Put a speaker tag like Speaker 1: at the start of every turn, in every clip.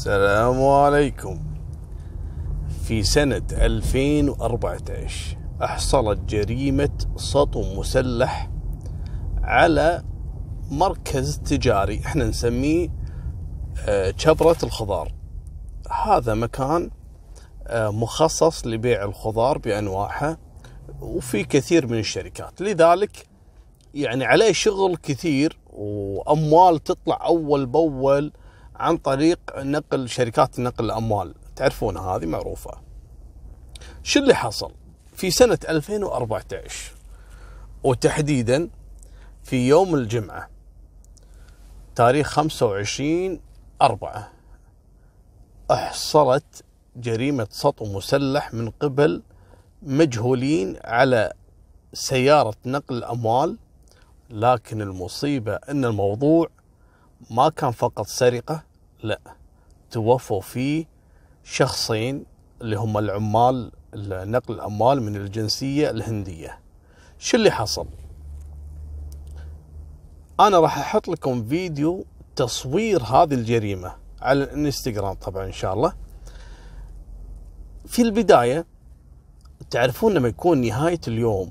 Speaker 1: السلام عليكم. في سنة 2014 أحصلت جريمة سطو مسلح على مركز تجاري إحنا نسميه آه، شبرة الخضار. هذا مكان آه، مخصص لبيع الخضار بأنواعها وفي كثير من الشركات. لذلك يعني عليه شغل كثير وأموال تطلع أول بأول عن طريق نقل شركات نقل الأموال. تعرفونها هذه معروفة. شو اللي حصل؟ في سنة 2014 وتحديدا في يوم الجمعة تاريخ 25 أربعة أحصلت جريمة سطو مسلح من قبل مجهولين على سيارة نقل الأموال لكن المصيبة أن الموضوع ما كان فقط سرقة لا توفوا فيه شخصين اللي هم العمال نقل الأموال من الجنسية الهندية. شو اللي حصل؟ أنا راح أحط لكم فيديو تصوير هذه الجريمة على الإنستغرام طبعا إن شاء الله. في البداية تعرفون لما يكون نهاية اليوم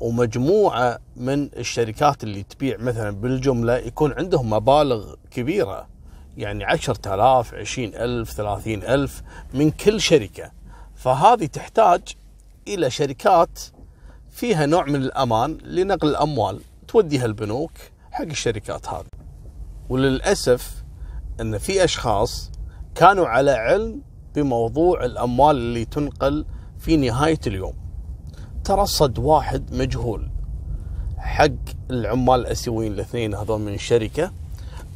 Speaker 1: ومجموعة من الشركات اللي تبيع مثلا بالجملة يكون عندهم مبالغ كبيرة يعني عشرة آلاف عشرين ألف ثلاثين ألف من كل شركة. فهذه تحتاج إلى شركات فيها نوع من الأمان لنقل الأموال توديها البنوك حق الشركات هذه. وللأسف أن في أشخاص كانوا على علم بموضوع الأموال اللي تنقل في نهاية اليوم. ترصد واحد مجهول حق العمال الأسيويين الاثنين هذول من الشركة.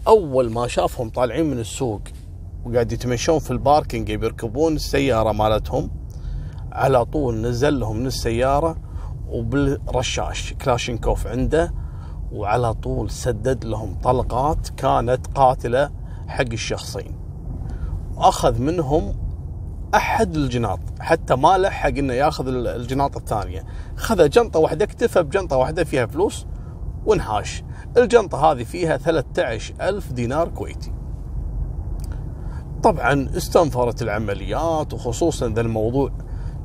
Speaker 1: أول ما شافهم طالعين من السوق وقاعد يتمشون في ال parking بيركبون السيارة مالتهم على طول نزل لهم من السيارة وبالرشاش كلاشينكوف عنده وعلى طول سدد لهم طلقات كانت قاتلة حق الشخصين. واخذ منهم أحد الجناط حتى ما لحق إنه ياخذ الجناط الثانية. خذ جنطة واحدة اكتفى بجنطة واحدة فيها فلوس وانهاش الجنطة هذه فيها 13 ألف دينار كويتي. طبعا استنفرت العمليات وخصوصا ذا الموضوع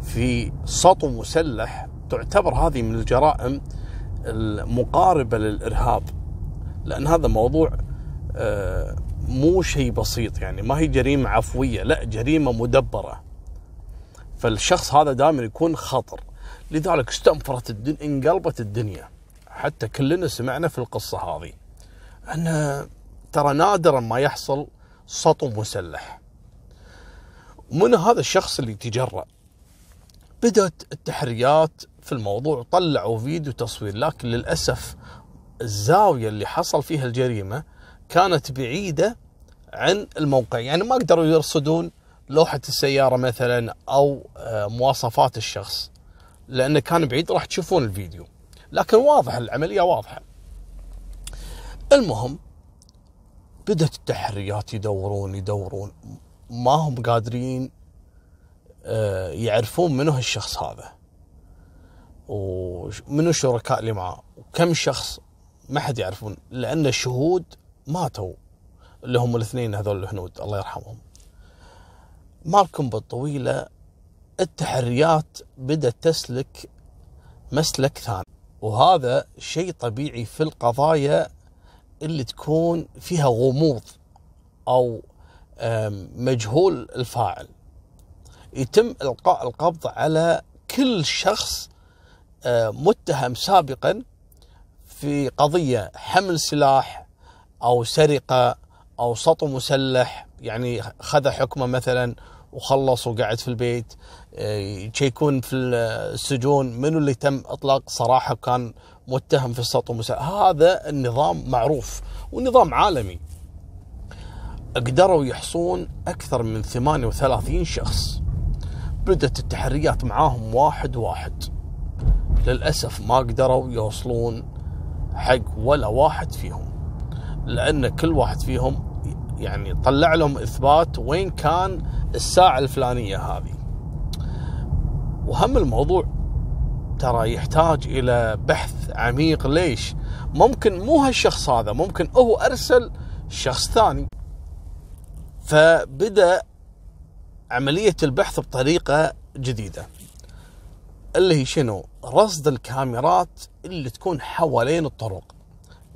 Speaker 1: في سطو مسلح تعتبر هذه من الجرائم المقاربة للإرهاب لأن هذا موضوع آه مو شيء بسيط يعني ما هي جريمة عفوية لا جريمة مدبرة. فالشخص هذا دائما يكون خطر. لذلك استنفرت الدنيا انقلبت الدنيا. حتى كلنا سمعنا في القصة هذه أن ترى نادرا ما يحصل سطو مسلح. ومن هذا الشخص اللي تجرأ؟ بدأت التحريات في الموضوع طلعوا فيديو تصوير لكن للأسف الزاوية اللي حصل فيها الجريمة كانت بعيدة عن الموقع. يعني ما قدروا يرصدون لوحة السيارة مثلا أو مواصفات الشخص لأنه كان بعيد راح تشوفون الفيديو. لكن واضح العملية واضحة. المهم بدأت التحريات يدورون يدورون. ما هم قادرين يعرفون منو هالشخص هذا. ومنو الشركاء اللي معاه. وكم شخص ما حد يعرفون. لأن الشهود ماتوا. اللي هم الاثنين هذول الهنود الله يرحمهم. مالكم بالطويلة التحريات بدأت تسلك مسلك ثاني. وهذا شيء طبيعي في القضايا اللي تكون فيها غموض أو مجهول الفاعل. يتم إلقاء القبض على كل شخص متهم سابقا في قضية حمل سلاح أو سرقة أو سطو مسلح يعني خذ حكمه مثلا وخلص وقعد في البيت. يشيكون في السجون. منو اللي تم إطلاق؟ صراحة كان متهم في السطو مسلح هذا النظام معروف ونظام عالمي. قدروا يحصون أكثر من 38 شخص. بدت التحريات معاهم واحد واحد. للأسف ما قدروا يوصلون حق ولا واحد فيهم. لأن كل واحد فيهم يعني طلع لهم إثبات وين كان الساعة الفلانية هذه. وهم الموضوع ترى يحتاج إلى بحث عميق. ليش؟ ممكن مو هالشخص هذا ممكن هو أرسل شخص ثاني. فبدأ عملية البحث بطريقة جديدة اللي هي شنو؟ رصد الكاميرات اللي تكون حوالين الطرق.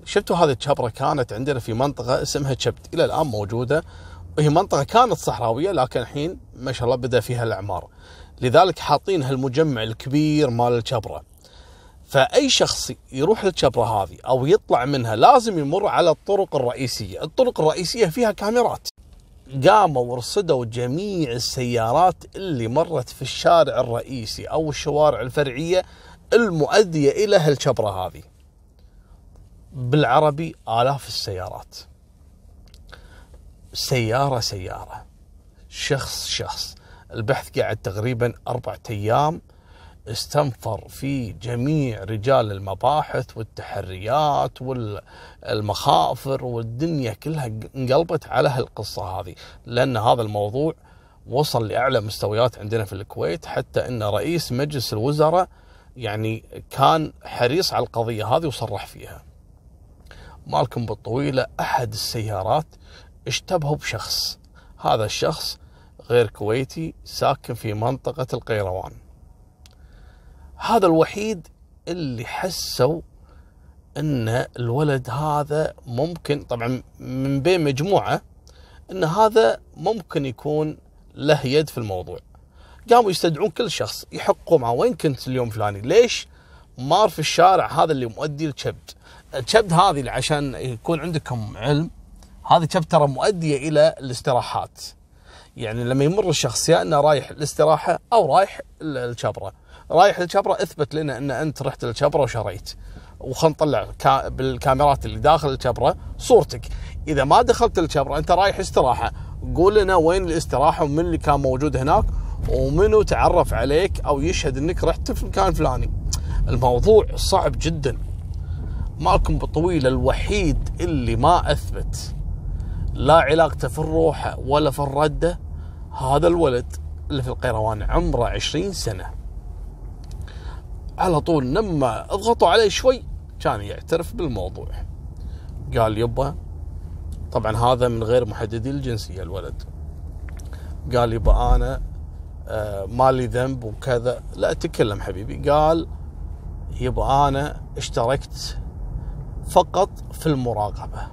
Speaker 1: شفتوا هذه الشبرة كانت عندنا في منطقة اسمها شبت إلى الآن موجودة. وهي منطقة كانت صحراوية لكن الحين ما شاء الله بدأ فيها الإعمار. لذلك حاطين هالمجمع الكبير مال الشبرة فأي شخص يروح للشبرة هذه أو يطلع منها لازم يمر على الطرق الرئيسية. الطرق الرئيسية فيها كاميرات. قاموا ورصدوا جميع السيارات اللي مرت في الشارع الرئيسي أو الشوارع الفرعية المؤدية إلى هالشبره هذه. بالعربي آلاف السيارات. سيارة سيارة. شخص شخص. البحث قاعد تقريبا أربعة أيام استنفر في جميع رجال المباحث والتحريات والمخافر والدنيا كلها انقلبت على هالقصة هذه لأن هذا الموضوع وصل لأعلى مستويات عندنا في الكويت حتى أن رئيس مجلس الوزراء يعني كان حريص على القضية هذه وصرح فيها مالكم بالطويلة أحد السيارات اشتبهوا بشخص. هذا الشخص غير كويتي ساكن في منطقة القيروان. هذا الوحيد اللي حسوا إن الولد هذا ممكن طبعا من بين مجموعة إن هذا ممكن يكون له يد في الموضوع. قاموا يستدعون كل شخص يحقوا معه وين كنت اليوم فلاني؟ ليش مار في الشارع هذا اللي مؤدي للشبد الشبد هذه عشان يكون عندكم علم هذه شبد ترى مؤدية إلى الاستراحات. يعني لما يمر الشخص يا إنه رايح الاستراحة أو رايح الشبره رايح الشبره أثبت لنا إن أنت رحت الشبره وشريت. وخلنا نطلع بالكاميرات اللي داخل الشبره صورتك. إذا ما دخلت الشبره أنت رايح استراحة. قول لنا وين الاستراحة ومن اللي كان موجود هناك ومنو تعرف عليك أو يشهد إنك رحت في المكان الفلاني الموضوع صعب جدا. مالكم بالطويل الوحيد اللي ما أثبت. لا علاقته في الروحه ولا في الردة. هذا الولد اللي في القيروان عمره عشرين سنة. على طول لما اضغطوا عليه شوي كان يعترف بالموضوع. قال يبا طبعا هذا من غير محددي الجنسية الولد. قال يبا أنا آه مالي ذنب وكذا. لا تكلم حبيبي. قال يبا أنا اشتركت فقط في المراقبة.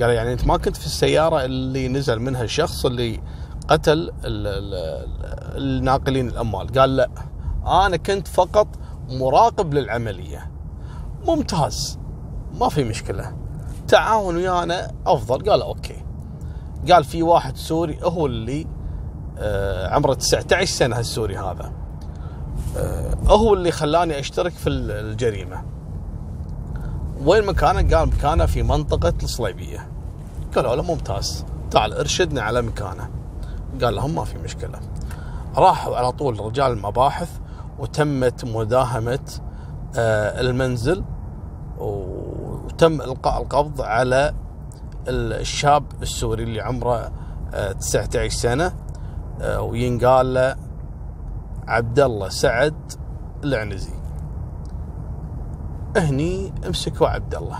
Speaker 1: قال يعني أنت ما كنت في السيارة اللي نزل منها الشخص اللي قتل الناقلين الأموال. قال لا أنا كنت فقط مراقب للعملية. ممتاز ما في مشكلة. تعاون ويانا أفضل. قال أوكي. قال في واحد سوري هو اللي آه عمره 19 سنة السوري هذا. آه هو اللي خلاني أشترك في الجريمة. وين مكانه؟ قال مكانه في منطقة الصليبية. قالوا له ممتاز. تعال ارشدنا على مكانه. قال لهم ما في مشكلة. راحوا على طول رجال المباحث وتمت مداهمة آه، المنزل وتم إلقاء القبض على الشاب السوري اللي عمره 19 آه، سنة. آه، وينقال له عبد الله سعد العنزي. هني امسكوا عبد الله.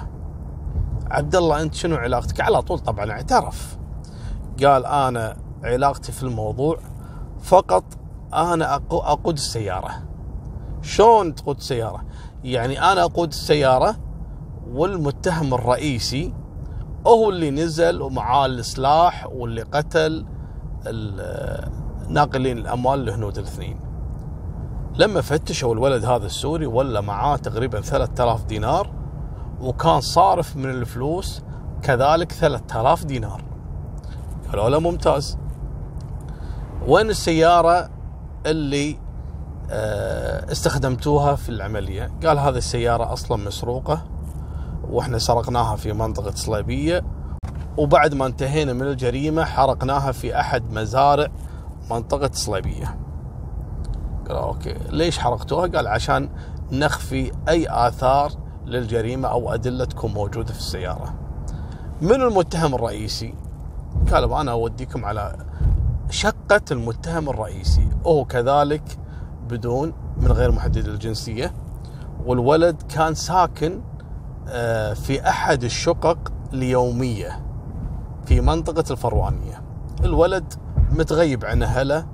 Speaker 1: عبد الله انت شنو علاقتك؟ على طول طبعا اعترف. قال أنا علاقتي في الموضوع فقط أنا أقود السيارة. شلون تقود السيارة؟ يعني أنا أقود السيارة والمتهم الرئيسي هو اللي نزل ومعاه السلاح واللي قتل ناقلين الأموال الهنود الاثنين. لما فتشوا الولد هذا السوري ولا معاه تقريبا 3000 دينار وكان صارف من الفلوس كذلك 3000 دينار. قالوا له ممتاز. وين السيارة اللي آه، استخدمتوها في العملية؟ قال هذه السيارة أصلا مسروقة وإحنا سرقناها في منطقة صليبية وبعد ما انتهينا من الجريمة حرقناها في أحد مزارع منطقة صليبية. قال أوكي. ليش حرقتوها؟ قال عشان نخفي أي آثار للجريمة أو أدلة تكون موجودة في السيارة. من المتهم الرئيسي؟ قال أنا أوديكم على شقة المتهم الرئيسي. وهو كذلك بدون من غير محدد الجنسية والولد كان ساكن آه، في أحد الشقق اليومية في منطقة الفروانية. الولد متغيب عن أهله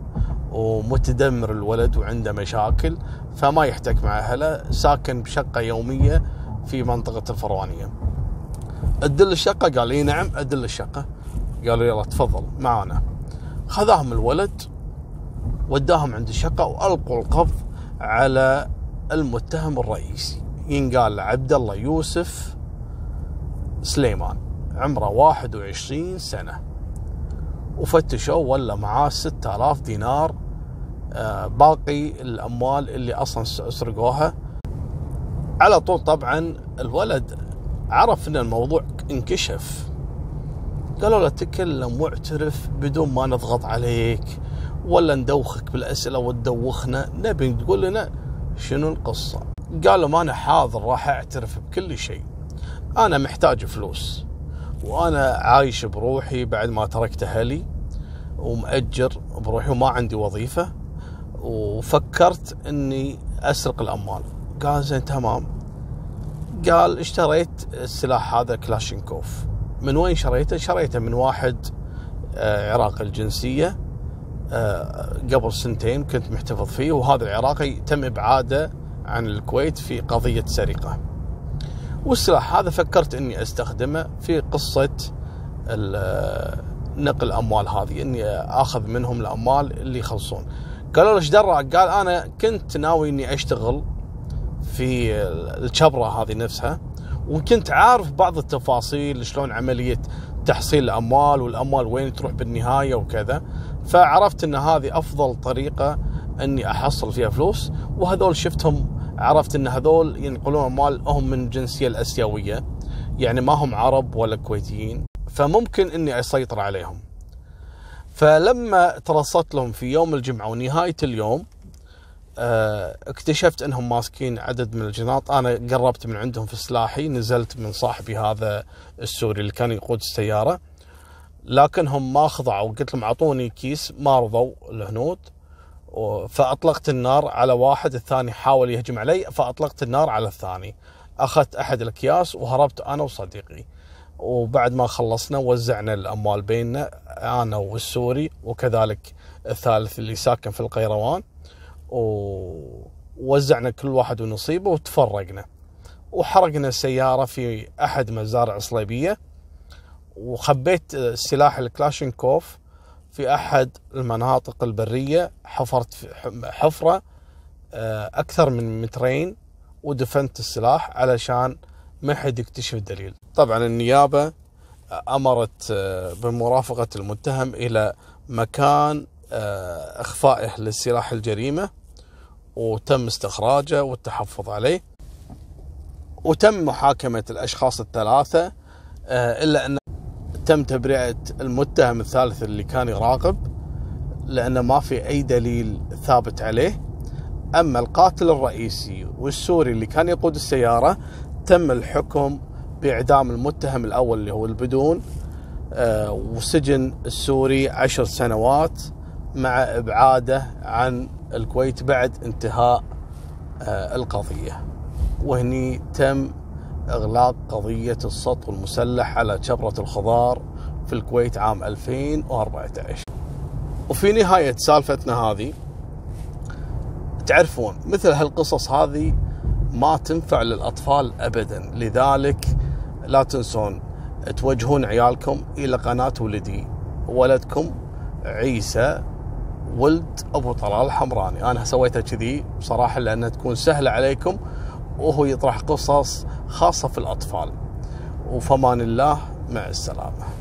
Speaker 1: ومتدمر الولد وعنده مشاكل فما يحتك مع أهله ساكن بشقة يومية في منطقة الفروانية أدل الشقة؟ قال لي نعم أدل الشقة. قالوا يلا تفضل معانا خذاهم الولد وداهم عند الشقة وألقوا القبض على المتهم الرئيسي. ينقال عبد الله يوسف سليمان عمره 21 سنة. وفتشوا ولا معاه 6000 دينار آه، باقي الأموال اللي أصلا سرقوها. على طول طبعا الولد عرف إن الموضوع انكشف. قالوا له تكلم واعترف بدون ما نضغط عليك ولا ندوخك بالأسئلة وتدوخنا نبي تقول لنا شنو القصة؟ قال لهم أنا حاضر راح أعترف بكل شيء. أنا محتاج فلوس. وأنا عايش بروحي بعد ما تركت أهلي ومأجر بروحي وما عندي وظيفة وفكرت إني أسرق الأموال. قال زين تمام. قال اشتريت السلاح هذا كلاشينكوف. من وين شريته؟ شريته من واحد آه، عراقي الجنسية. آه، قبل سنتين كنت محتفظ فيه وهذا العراقي تم إبعاده عن الكويت في قضية سرقة. والسلاح هذا فكرت إني أستخدمه في قصة نقل الاموال هذه إني أخذ منهم الأموال اللي يخلصون قالوا له إيش؟ قال أنا كنت ناوي إني أشتغل في الشبرة هذه نفسها وكنت عارف بعض التفاصيل شلون عملية تحصيل الأموال والأموال وين تروح بالنهاية وكذا فعرفت أن هذه أفضل طريقة أني أحصل فيها فلوس وهذول شفتهم عرفت أن هذول ينقلون أموال هم من الجنسية الأسيوية. يعني ما هم عرب ولا كويتيين. فممكن أني أسيطر عليهم. فلما ترصدت لهم في يوم الجمعة ونهاية اليوم آه، اكتشفت إنهم ماسكين عدد من الجناط. أنا قربت من عندهم في سلاحي نزلت من صاحبي هذا السوري اللي كان يقود السيارة. لكنهم ما خضعوا قلت لهم أعطوني كيس ما رضوا الهنود. فأطلقت النار على واحد الثاني حاول يهجم علي فأطلقت النار على الثاني. أخذت أحد الأكياس وهربت أنا وصديقي. وبعد ما خلصنا وزعنا الأموال بيننا أنا والسوري وكذلك الثالث اللي ساكن في القيروان. ووزعنا كل واحد ونصيبه وتفرقنا. وحرقنا السيارة في أحد مزارع صليبية. وخبيت سلاح الكلاشينكوف في أحد المناطق البرية حفرت حفرة آه، أكثر من مترين ودفنت السلاح علشان ما حد يكتشف الدليل. طبعا النيابة أمرت آه، بمرافقة المتهم إلى مكان آه، إخفائه للسلاح الجريمة وتم استخراجه والتحفظ عليه. وتم محاكمة الأشخاص الثلاثة آه، إلا أن تم تبرئة المتهم الثالث اللي كان يراقب لأنه ما في أي دليل ثابت عليه. أما القاتل الرئيسي والسوري اللي كان يقود السيارة تم الحكم بإعدام المتهم الأول اللي هو البدون آه، وسجن السوري عشر سنوات مع إبعاده عن الكويت بعد انتهاء آه، القضية. وهني تم إغلاق قضية السطو المسلح على شبرة الخضار في الكويت عام 2014 وفي نهاية سالفتنا هذه تعرفون مثل هالقصص هذه ما تنفع للأطفال ابدا. لذلك لا تنسون توجهون عيالكم إلى قناة ولدي ولدكم عيسى ولد أبو طلال الحمراني. أنا سويتها كذي بصراحة لأنها تكون سهلة عليكم وهو يطرح قصص خاصة في الأطفال. وفمان الله مع السلامة.